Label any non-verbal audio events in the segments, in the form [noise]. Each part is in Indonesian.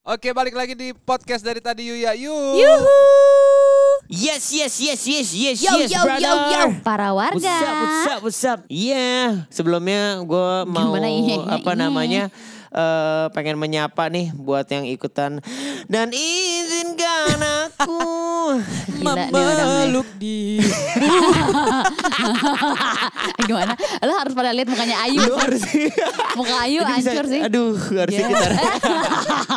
Oke, balik lagi di podcast dari tadi Yuya. Yu. Yuhu. Yes, yes, yes, yes, yes, Yo, yes, yo, brother. yo, yo. Para warga. What's up, what's up, what's up? Iya, sebelumnya gue mau Gimana iya, iya, apa iya. namanya eh pengen menyapa nih buat yang ikutan dan izinkan aku. [laughs] Memeluk di. [laughs] Gimana? Lo harus pada lihat mukanya Ayu. Harus Muka Ayu hancur sih. Aduh, harusnya kita [laughs]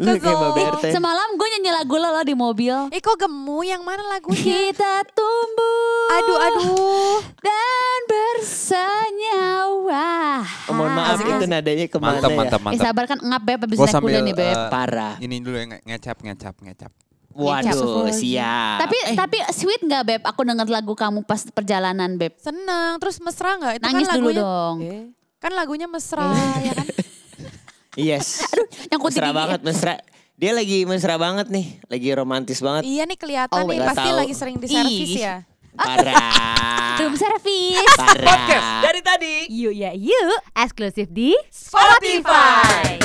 Mbak kezol. Berte. Semalam gue nyanyi lagu lo, lo di mobil. Eh kok gemu yang mana lagunya? Kita tumbuh. Aduh aduh. Dan bersenyawa. Oh, mohon maaf Asik, itu nadanya ke mana Mantap, ya? mantap, Eh mantap. sabar kan ngap beb habis Gue naik kuda nih beb. eh, Parah. ini dulu ya nge- ngecap, ngecap, ngecap. Waduh, siap. Tapi Eh, tapi sweet nggak beb? Aku denger lagu kamu pas perjalanan beb. Seneng. Terus mesra nggak? Itu Nangis kan dulu lagunya. dong. Eh, Kan lagunya mesra ya kan? [laughs] yes. Yang mesra gigi. banget, mesra. Dia lagi mesra banget nih, lagi romantis banget. Iya nih kelihatan Oh, nih pasti tahu. lagi sering diservis Ih. ya. Parah. [laughs] Room service. Parah. Dari tadi. Yuk ya yuk. Eksklusif di Spotify.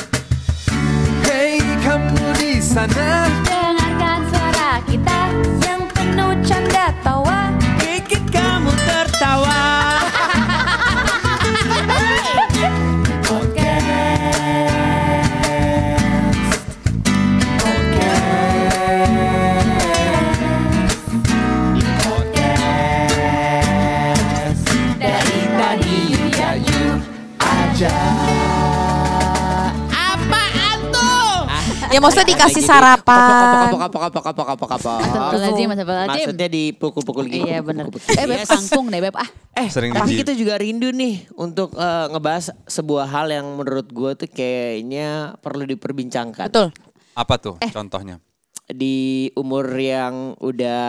Hey, kamu di sana. Dengarkan suara kita Yang penuh canda tawa. Bikin kamu tertawa. Ya maksudnya dikasih di- sarapan. Apa apa apa apa apa apa apa. Astagfirullahaladzim, astagfirullahaladzim. Maksudnya dipukul-pukul gitu. Iya bener. Pukul-pukul. Eh beb Yes. kangkung deh beb ah. Eh, Sering tapi kita juga rindu nih untuk eh, ngebahas sebuah hal yang menurut gue tuh kayaknya perlu diperbincangkan. Betul. Apa tuh contohnya? Di umur yang udah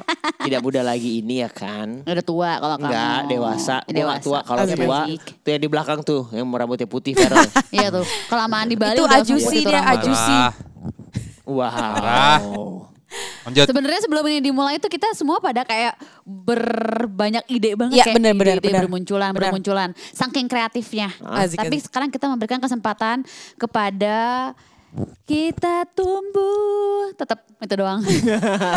[laughs] tidak muda lagi ini ya kan. Udah tua kalau kamu. Enggak, dewasa. Gua nggak Dewasa. tua. Kalau Asik, tua, tuh yang di belakang tuh, yang rambutnya putih Feral. [laughs] Iya tuh. Kelamaan di Bali Itu ajusi dia, ajusi. Parah. wow. Sebenarnya sebelum ini dimulai itu kita semua pada kayak berbanyak ide banget Iya, kayak benar, benar, ide-ide benar. bermunculan, Benar. bermunculan. Saking kreatifnya. Asik, Tapi sekarang kita memberikan kesempatan kepada kita tumbuh tetap itu doang.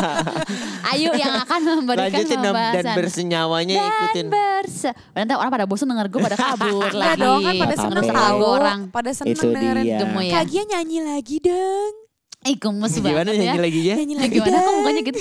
[laughs] Ayo yang akan memberikan Lanjutin dan, dan pembahasan. bersenyawanya Dan ikutin. berse. Nanti orang pada bosan denger gue pada kabur [laughs] Enggak lagi. dong kan pada seneng tahu. orang. Pada seneng dengerin. Gemoy ya. Kagia nyanyi lagi dong. Eh gemes banget Gimana ya. nyanyi lagi ya? Nyanyi Ya, lagi gimana kok mukanya gitu?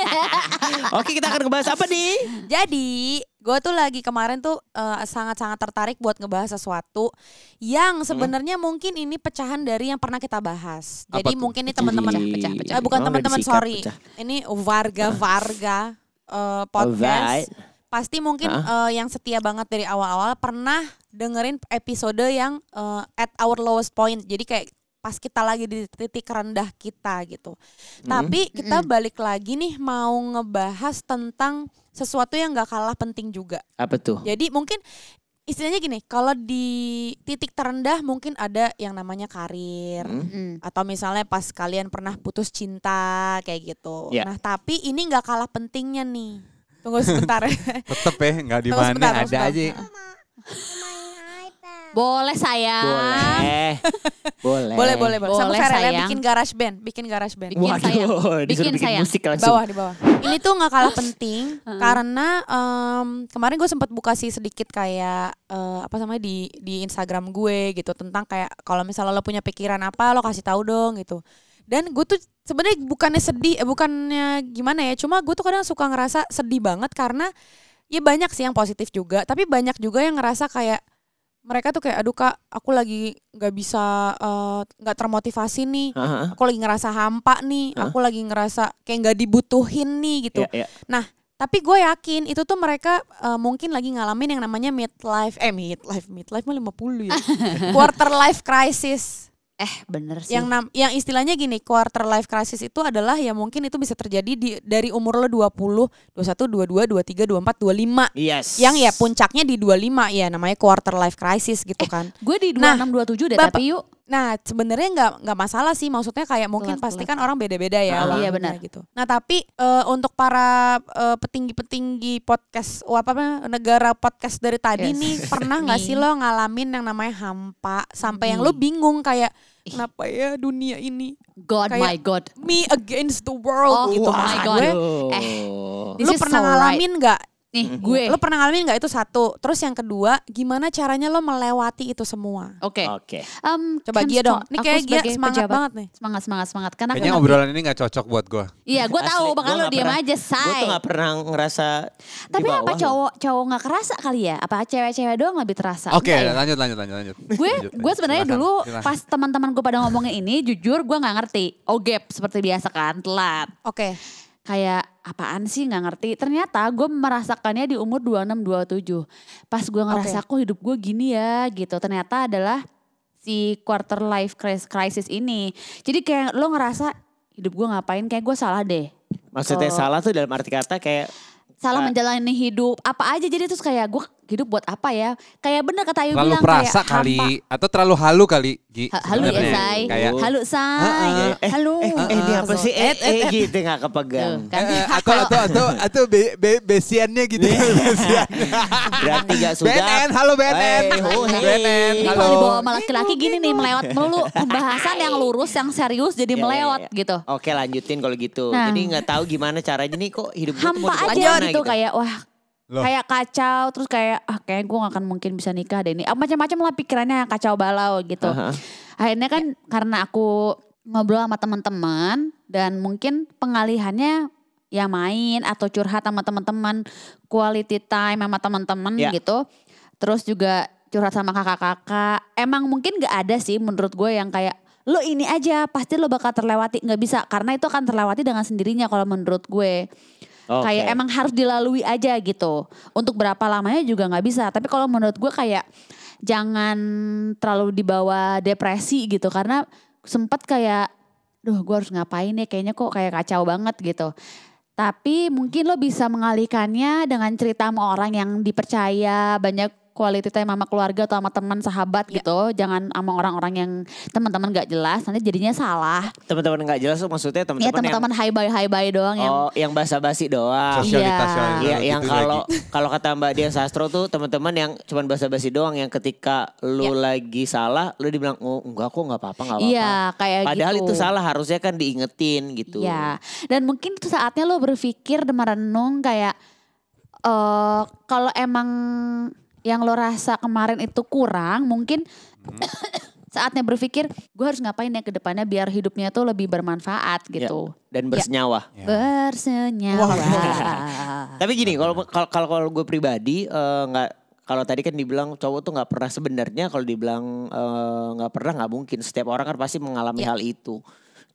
[laughs] Oke kita akan ngebahas apa nih? Jadi, gue tuh lagi kemarin tuh eh, sangat-sangat tertarik buat ngebahas sesuatu yang sebenarnya mungkin ini pecahan dari yang pernah kita bahas. Apa Jadi tuh? mungkin ini teman-teman Pecah, pecah, pecah. eh, bukan Oh, teman-teman sorry. pecah. Ini warga-warga eh, podcast. Alright. Pasti mungkin eh, yang setia banget dari awal-awal pernah dengerin episode yang eh, at our lowest point. Jadi kayak pas kita lagi di titik rendah kita gitu. Tapi kita balik lagi nih mau ngebahas tentang sesuatu yang gak kalah penting juga. Apa tuh? Jadi mungkin istilahnya gini, kalau di titik terendah mungkin ada yang namanya karir Hmm. atau misalnya pas kalian pernah putus cinta kayak gitu. Ya. Nah, tapi ini nggak kalah pentingnya nih. Tunggu sebentar. [laughs] Tetep ya, nggak di mana sebentar, ada sebentar. aja. Boleh sayang. Boleh. [laughs] Boleh. boleh, boleh, boleh. Sama ya, sayang. bikin garage band, bikin garage band. Bikin Waduh, sayang. disuruh Bikin bikin sayang. musik Di langsung. bawah, di bawah. Ini tuh nggak kalah penting [laughs] karena em, kemarin gue sempat buka sih sedikit kayak eh, apa namanya di di Instagram gue gitu tentang kayak kalau misalnya lo punya pikiran apa lo kasih tahu dong gitu. Dan gue tuh sebenarnya bukannya sedih, eh, bukannya gimana ya, cuma gue tuh kadang suka ngerasa sedih banget karena ya banyak sih yang positif juga, tapi banyak juga yang ngerasa kayak mereka tuh kayak aduh kak aku lagi nggak bisa eh, nggak termotivasi nih Aha. aku lagi ngerasa hampa nih, Hah? aku lagi ngerasa kayak nggak dibutuhin nih gitu. Ya, ya. Tapi gue yakin itu tuh mereka eh, mungkin lagi ngalamin yang namanya midlife, eh midlife, midlife mah 50 ya. [laughs] Quarter life crisis. Eh bener sih. Yang nam, yang istilahnya gini, quarter life crisis itu adalah ya mungkin itu bisa terjadi di dari umur lo 20, 21, 22, 23, 24, 25. Yes. Yang ya puncaknya di 25 ya namanya quarter life crisis gitu kan. gue di Nah, 26 27 deh Bapak- tapi yuk. Nah sebenarnya nggak nggak masalah sih maksudnya kayak mungkin pasti kan orang beda-beda ya. Ah, iya, benar. gitu. Nah tapi eh, untuk para eh, petinggi-petinggi podcast, oh, apa namanya, negara podcast dari tadi Yes. nih pernah [laughs] nggak sih lo ngalamin yang namanya hampa sampai yang lo bingung kayak kenapa ya dunia ini God Kayak- my God. me against the world Oh gitu my God. gue. Eh, This Lo pernah so right. ngalamin nggak? Nih gue. Lo pernah ngalamin nggak itu satu? Terus yang kedua, gimana caranya lo melewati itu semua? Oke. Oke. Em, Coba kan Gia dong. Ini kayak Gia sebagai semangat pejabat- banget nih. Semangat semangat semangat karena Kayaknya obrolan ini gak cocok buat gue. Iya, gue tahu gua bakal lo nggak diam aja, Gue say. tuh gak pernah ngerasa di Tapi apa bawah cowok cowok nggak kerasa kali ya? Apa cewek-cewek doang lebih terasa? Oke, Enggak ya? lanjut lanjut lanjut lanjut. gue gue sebenarnya dulu silakan. pas teman-teman gue pada ngomongin ini jujur gue nggak ngerti oh gap seperti biasa kan telat Oke. Kayak apaan sih? Nggak ngerti. Ternyata gue merasakannya di umur 26 27 pas gue ngerasa kok hidup gue gini ya? Gitu. Ternyata adalah si quarter life cris- crisis ini. Jadi kayak lo ngerasa hidup gue ngapain? Kayak gue salah deh. Maksudnya Oh. salah tuh dalam arti kata kayak salah Ah. menjalani hidup apa aja. Jadi terus kayak gue hidup buat apa ya kayak bener kata Ayu Terlalu bilang perasa kayak kali hampa. atau terlalu halu kali, Gi. Ha- halu ya say Kayak halu say Eh, eh, halu eh, eh, ini apa sih? Eh, Eh, eh, eh, eh. gitu gak kepegang. Tuh, kan? Eh, eh, atau atau atau atau be, be, besiannya gitu. [laughs] Besiannya. Berarti gak sudah. BNN, halo BNN. Hey, oh, hey. BNN, halo. kalau dibawa sama laki-laki gini nih melewat melulu pembahasan yang lurus yang serius jadi melewat gitu. Oke lanjutin kalau gitu. Nah. Jadi nggak tahu gimana caranya nih kok hidup gue tuh mau Hampa aja ke mana gitu, kayak wah Loh. kayak kacau terus kayak ah kayak gue gak akan mungkin bisa nikah deh ini. Ah, Macam-macam lah pikirannya yang kacau balau gitu. Aha. Akhirnya kan karena aku ngobrol sama teman-teman dan mungkin pengalihannya ya main atau curhat sama teman-teman, quality time sama teman-teman Ya. gitu. Terus juga curhat sama kakak-kakak. Emang mungkin gak ada sih menurut gue yang kayak lo ini aja pasti lo bakal terlewati nggak bisa karena itu akan terlewati dengan sendirinya kalau menurut gue Oke. kayak emang harus dilalui aja gitu. Untuk berapa lamanya juga nggak bisa. Tapi kalau menurut gue kayak jangan terlalu dibawa depresi gitu. Karena sempet kayak duh gue harus ngapain ya? Kayaknya kok kayak kacau banget gitu. Tapi mungkin lo bisa mengalihkannya dengan cerita sama orang yang dipercaya banyak quality time sama keluarga atau sama teman sahabat Ya. gitu jangan sama orang-orang yang teman-teman gak jelas nanti jadinya salah Teman-teman nggak jelas tuh maksudnya ya teman-teman yang teman-teman high bye high bye doang yang oh yang basa-basi doang. Sosialitas, Iya. sosialitas, Iya, gitu yang kalau kalau kata Mbak Dian Sastro tuh teman-teman yang cuman basa-basi doang yang ketika lu lagi salah lu dibilang oh enggak kok nggak apa-apa nggak apa-apa. iya kayak Padahal gitu itu salah harusnya kan diingetin gitu. Iya, dan mungkin itu saatnya lo berpikir dan merenung kayak eh kalau emang yang lo rasa kemarin itu kurang, mungkin [coughs] saatnya berpikir gue harus ngapain ya ke depannya biar hidupnya tuh lebih bermanfaat gitu. Dan bersenyawa. Ya. Bersenyawa. [laughs] Tapi gini, kalau kalau kalau gue pribadi eh, nggak kalau tadi kan dibilang cowok tuh nggak pernah sebenarnya kalau dibilang eh, nggak pernah nggak mungkin. Setiap orang kan pasti mengalami hal itu.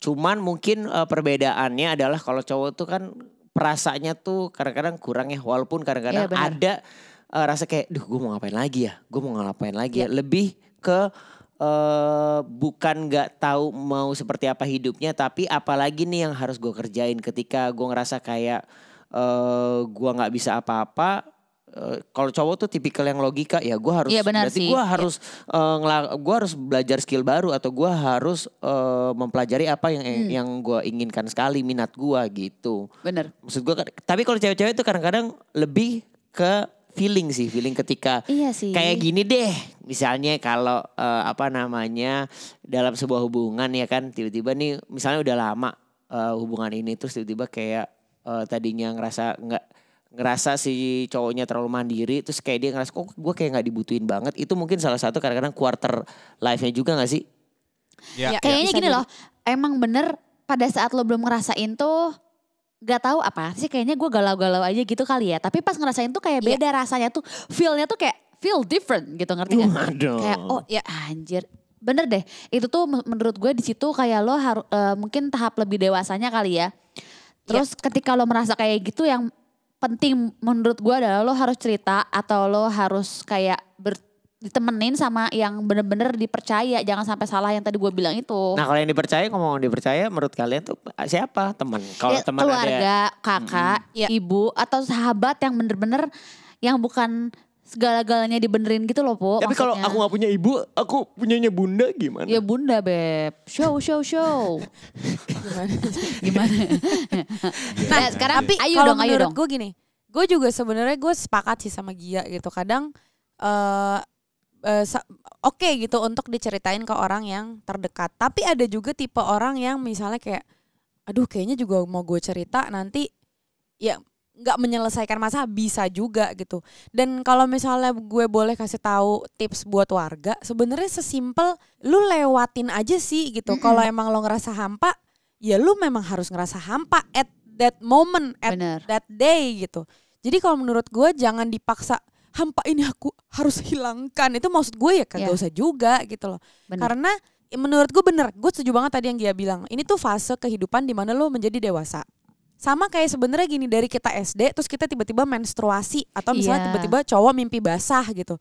Cuman mungkin eh, perbedaannya adalah kalau cowok tuh kan perasaannya tuh kadang-kadang kurang ya. Walaupun kadang-kadang benar. ada eh, rasa kayak, duh gue mau ngapain lagi ya? Gue mau ngapain lagi ya? Lebih ke eh bukan nggak tahu mau seperti apa hidupnya, tapi apalagi nih yang harus gue kerjain ketika gue ngerasa kayak eh gue nggak bisa apa-apa. eh, kalau cowok tuh tipikal yang logika ya gue harus Iya, benar berarti gue harus eh, ngela- gue harus belajar skill baru atau gue harus eh, mempelajari apa yang Hmm. yang gue inginkan sekali minat gue gitu Bener. maksud gue tapi kalau cewek-cewek itu kadang-kadang lebih ke feeling sih feeling ketika Iya sih. kayak gini deh misalnya kalau eh, apa namanya dalam sebuah hubungan ya kan tiba-tiba nih misalnya udah lama eh, hubungan ini terus tiba-tiba kayak eh, tadinya ngerasa nggak ngerasa si cowoknya terlalu mandiri terus kayak dia ngerasa kok gue kayak nggak dibutuhin banget itu mungkin salah satu kadang-kadang quarter life-nya juga gak sih Ya. Ya. Kayaknya bisa gini loh, emang bener pada saat lo belum ngerasain tuh gak tahu apa sih kayaknya gue galau-galau aja gitu kali ya. Tapi pas ngerasain tuh kayak Iya. beda rasanya tuh, feelnya tuh kayak feel different gitu ngerti gak? Waduh. Kayak oh ya anjir. Bener deh, itu tuh men- menurut gue di situ kayak lo harus mungkin tahap lebih dewasanya kali ya. Terus ketika lo merasa kayak gitu yang penting menurut gue adalah lo harus cerita atau lo harus kayak ber, ditemenin sama yang bener-bener dipercaya jangan sampai salah yang tadi gue bilang itu. Nah kalau yang dipercaya ngomong dipercaya menurut kalian tuh siapa teman? Kalau Ya, teman keluarga, ada kakak, Iya. ibu atau sahabat yang bener-bener yang bukan segala-galanya dibenerin gitu loh, Po. Tapi kalau aku gak punya ibu, aku punyanya bunda gimana? Ya bunda, Beb. Show, show, show. Gimana? nah, sekarang Tapi ayo dong, ayo dong. gue gini, gue juga sebenarnya gue sepakat sih sama Gia gitu. Kadang eh eh, sa- oke gitu untuk diceritain ke orang yang terdekat. Tapi ada juga tipe orang yang misalnya kayak, aduh kayaknya juga mau gue cerita nanti ya nggak menyelesaikan masalah bisa juga gitu. Dan kalau misalnya gue boleh kasih tahu tips buat warga, sebenarnya sesimpel lu lewatin aja sih gitu. Kalau emang lo ngerasa hampa, ya lu memang harus ngerasa hampa at that moment, at Bener. that day gitu. Jadi kalau menurut gue jangan dipaksa hampa ini aku harus hilangkan. Itu maksud gue ya kagak Iya. usah juga gitu loh. Bener. Karena menurut gue bener, gue setuju banget tadi yang dia bilang. Ini tuh fase kehidupan di mana lo menjadi dewasa. Sama kayak sebenarnya gini dari kita SD terus kita tiba-tiba menstruasi atau misalnya Iya. tiba-tiba cowok mimpi basah gitu.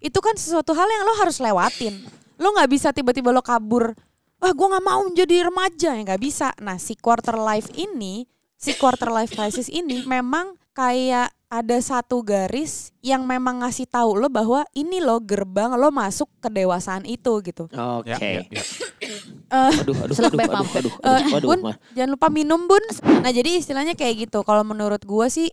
Itu kan sesuatu hal yang lo harus lewatin. Lo nggak bisa tiba-tiba lo kabur. Wah gue nggak mau menjadi remaja ya nggak bisa. Nah si quarter life ini, si quarter life crisis ini memang kayak ada satu garis yang memang ngasih tahu lo bahwa ini lo gerbang lo masuk ke dewasaan itu gitu. Oke. Ya, ya, ya. Eh, Aduh, aduh, aduh, Eh, aduh, aduh, Bun, jangan lupa minum bun. Nah jadi istilahnya kayak gitu. Kalau menurut gua sih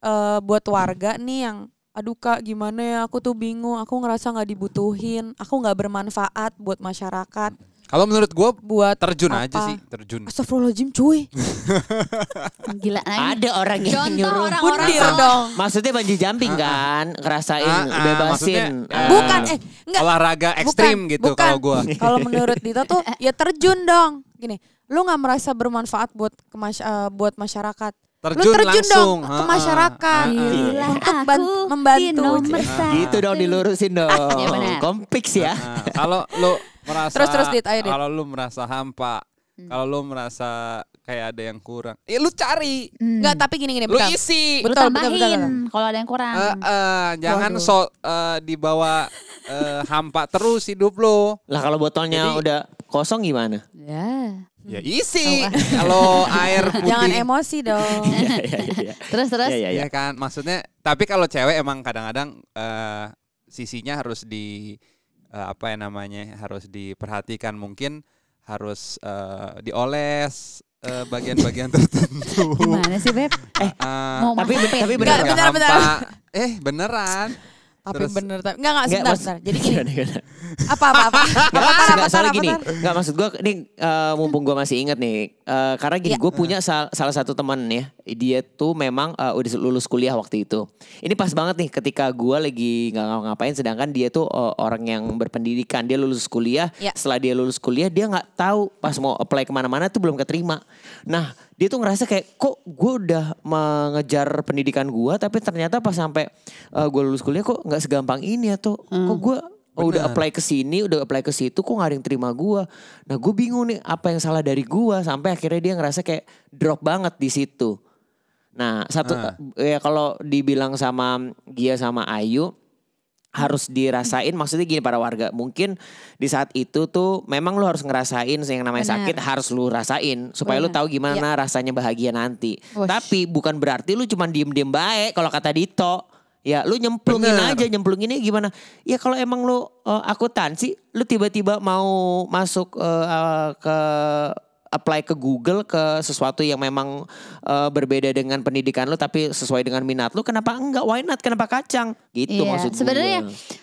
eh, buat warga nih yang aduh kak gimana ya aku tuh bingung aku ngerasa nggak dibutuhin aku nggak bermanfaat buat masyarakat Kalau menurut gue buat terjun apa? aja sih, terjun. Astagfirullahaladzim cuy [laughs] Gila lagi. Ada orang yang Contoh nyuruh. orang-orang yang- dong Maksudnya banji jumping kan, ngerasain Ah, ah, bebasin. maksudnya, Ah. bukan eh enggak Olahraga ekstrim Bukan, gitu bukan. kalau gue. [laughs] kalau menurut Dito tuh [laughs] ya terjun dong gini lu nggak merasa bermanfaat buat ke mas- eh, buat masyarakat Terjun, lu terjun langsung. dong ke Ha-ha. masyarakat Ha-ha. Bila Untuk aku membantu. di nomor Ah, satu. Gitu dong dilurusin dong. Iya, ya. Nah, kalau lu merasa Terus, terus, Dit, ayo, Dit. kalau lu merasa hampa, Hmm. kalau lu merasa kayak ada yang kurang, ya lu cari, Hmm. Enggak tapi gini gini lu bentar. isi. Lu Betul, betul, tambahin betul, betul. kalau ada yang kurang. Eh, eh, jangan Waduh. so eh, dibawa eh, hampa terus hidup lu. Lah kalau botolnya Jadi- udah kosong gimana? ya. Ya isi. Kalau air [laughs] putih. Jangan emosi [laughs] dong. Iya, iya, iya. Terus terus. Iya, iya, iya. Ya kan, maksudnya. Tapi kalau cewek emang kadang-kadang eh, sisinya harus di eh, apa ya namanya, harus diperhatikan. Mungkin harus eh, dioles eh, bagian-bagian [laughs] tertentu. Gimana sih Beb? Eh, Mau tapi masak ben- tapi bener Enggak, nggak? bentar, bentar. Eh beneran. Tapi Terus- bener tapi enggak enggak Nggak, sebentar, sebentar. Jadi [laughs] gini, Gimana, gimana? apa apa apa? Apa apa apa soalnya apa gini, apa? nggak maksud gue, ini mumpung gue masih inget nih, eh, karena gini, Iya. gue punya sal- salah satu teman ya, dia tuh memang eh, udah lulus kuliah waktu itu. Ini pas banget nih, ketika gue lagi nggak ngapa-ngapain, sedangkan dia tuh eh, orang yang berpendidikan, dia lulus kuliah, Iya. setelah dia lulus kuliah dia nggak tahu pas mau apply ke mana-mana tuh belum keterima. Nah, dia tuh ngerasa kayak kok gue udah mengejar pendidikan gue, tapi ternyata pas sampai gue lulus kuliah kok nggak segampang ini ya tuh, kok gue Oh, udah Bener. apply ke sini, udah apply ke situ, kok gak ada yang terima gua. Nah, gue bingung nih apa yang salah dari gua sampai akhirnya dia ngerasa kayak drop banget di situ. Nah, satu Ah. ya kalau dibilang sama Gia sama Ayu harus dirasain maksudnya gini para warga mungkin di saat itu tuh memang lu harus ngerasain yang namanya Benar. sakit harus lu rasain supaya lu Benar. tahu gimana rasanya bahagia nanti Wush. tapi bukan berarti lu cuman diem-diem baik kalau kata Dito ya lu nyemplungin Bener. aja nyemplunginnya gimana ya kalau emang lu uh, akuntansi lu tiba-tiba mau masuk uh, uh, ke apply ke Google ke sesuatu yang memang uh, berbeda dengan pendidikan lu tapi sesuai dengan minat lu kenapa enggak why not kenapa kacang gitu Iya, maksud sebenarnya.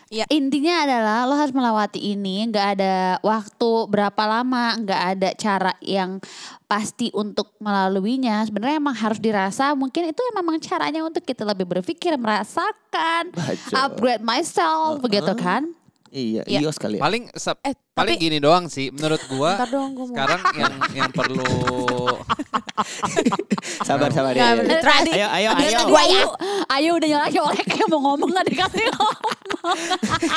Iya. intinya adalah lo harus melewati ini, nggak ada waktu berapa lama, nggak ada cara yang pasti untuk melaluinya. Sebenarnya emang harus dirasa. Mungkin itu memang caranya untuk kita lebih berpikir, merasakan, upgrade myself, begitu kan? Iya Iya. iya sekali ya. Paling se- Eh, paling tapi- gini doang sih menurut gua. Dong, gua mau. Sekarang yang yang perlu [laughs] sabar sabar ya, ya. Tadi- ayo ayo ayo itu gue ayo, ayo udah nyala oleh kayak mau ngomong nggak dikasih ngomong.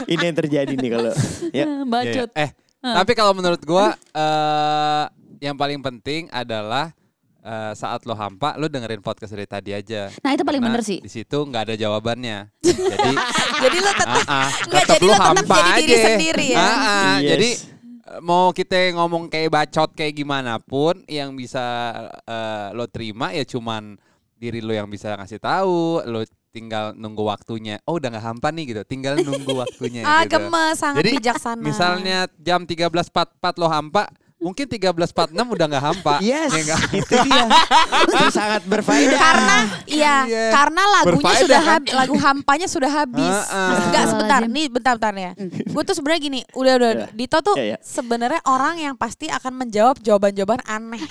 [laughs] ini yang terjadi nih kalau [laughs] ya Bacot. Eh, tapi kalau menurut gua eh yang paling penting adalah eh, saat lo hampa, lo dengerin podcast dari tadi aja. Nah itu paling Karena bener sih. Di situ nggak ada jawabannya. Jadi, [laughs] Jadi lo tetap ah, ah, Nggak, jadi lo tetap hampa jadi diri aja. sendiri ya? Ah, ah, Yes. Jadi eh, mau kita ngomong kayak bacot kayak gimana pun, yang bisa eh, lo terima ya cuman diri lo yang bisa ngasih tahu. Lo tinggal nunggu waktunya. Oh udah nggak hampa nih gitu, tinggal nunggu waktunya. [laughs] Ah, gitu. gemes, sangat Jadi bijaksana. misalnya jam 13.44 lo hampa, mungkin 13.46 udah nggak hampa. Yes, Ya itu dia. itu sangat berfaedah. karena iya, Iya. karena lagunya Berfaedah sudah kan? hab- lagu hampanya sudah habis. Enggak sebentar, Astagfirullahaladzim. nih bentar-bentar ya. Gue tuh sebenarnya gini, udah udah Iya. Dito tuh Iya, iya. sebenarnya orang yang pasti akan menjawab jawaban-jawaban aneh. [laughs]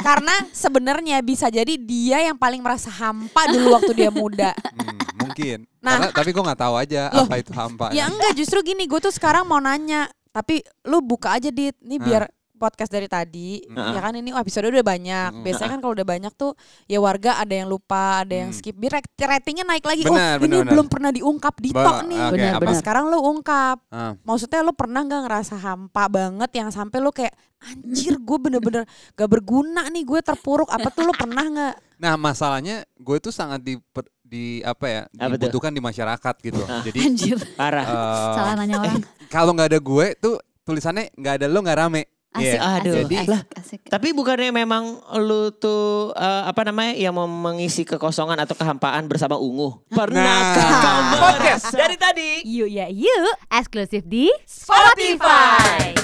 Karena sebenarnya bisa jadi dia yang paling merasa hampa dulu waktu dia muda. [laughs] Hmm, mungkin. Nah. Karena, tapi gue nggak tahu aja Loh, apa itu hampa. Ya enggak, justru gini, gue tuh sekarang mau nanya, tapi lu buka aja dit, nih Ah. biar podcast dari tadi, Ah. ya kan ini episode udah banyak. Mm. Biasanya kan kalau udah banyak tuh ya warga ada yang lupa, ada yang Hmm. skip, biar rat- ratingnya naik lagi. Benar, oh, ini benar, benar. belum pernah diungkap di tok nih. oke, Benar, apa? benar. Sekarang lu ungkap. Ah. Maksudnya lu pernah nggak ngerasa hampa banget yang sampai lu kayak anjir gue bener-bener gak berguna nih gue terpuruk apa tuh lu pernah nggak? Nah masalahnya gue tuh sangat di, di apa ya Apa tuh? dibutuhkan di masyarakat gitu. Jadi Anjir. Parah. eh, Salah nanya orang. kalau nggak ada gue tuh tulisannya nggak ada lo nggak rame. Asik, Iya. Aduh. asik, Jadi- asik, Lah, asik. Tapi bukannya memang lu tuh eh, apa namanya yang mau mengisi kekosongan atau kehampaan bersama Ungu? Pernahkah Nah. kau podcast dari tadi? Yuk ya yuk, eksklusif di Spotify.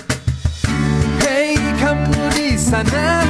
Hey kamu di sana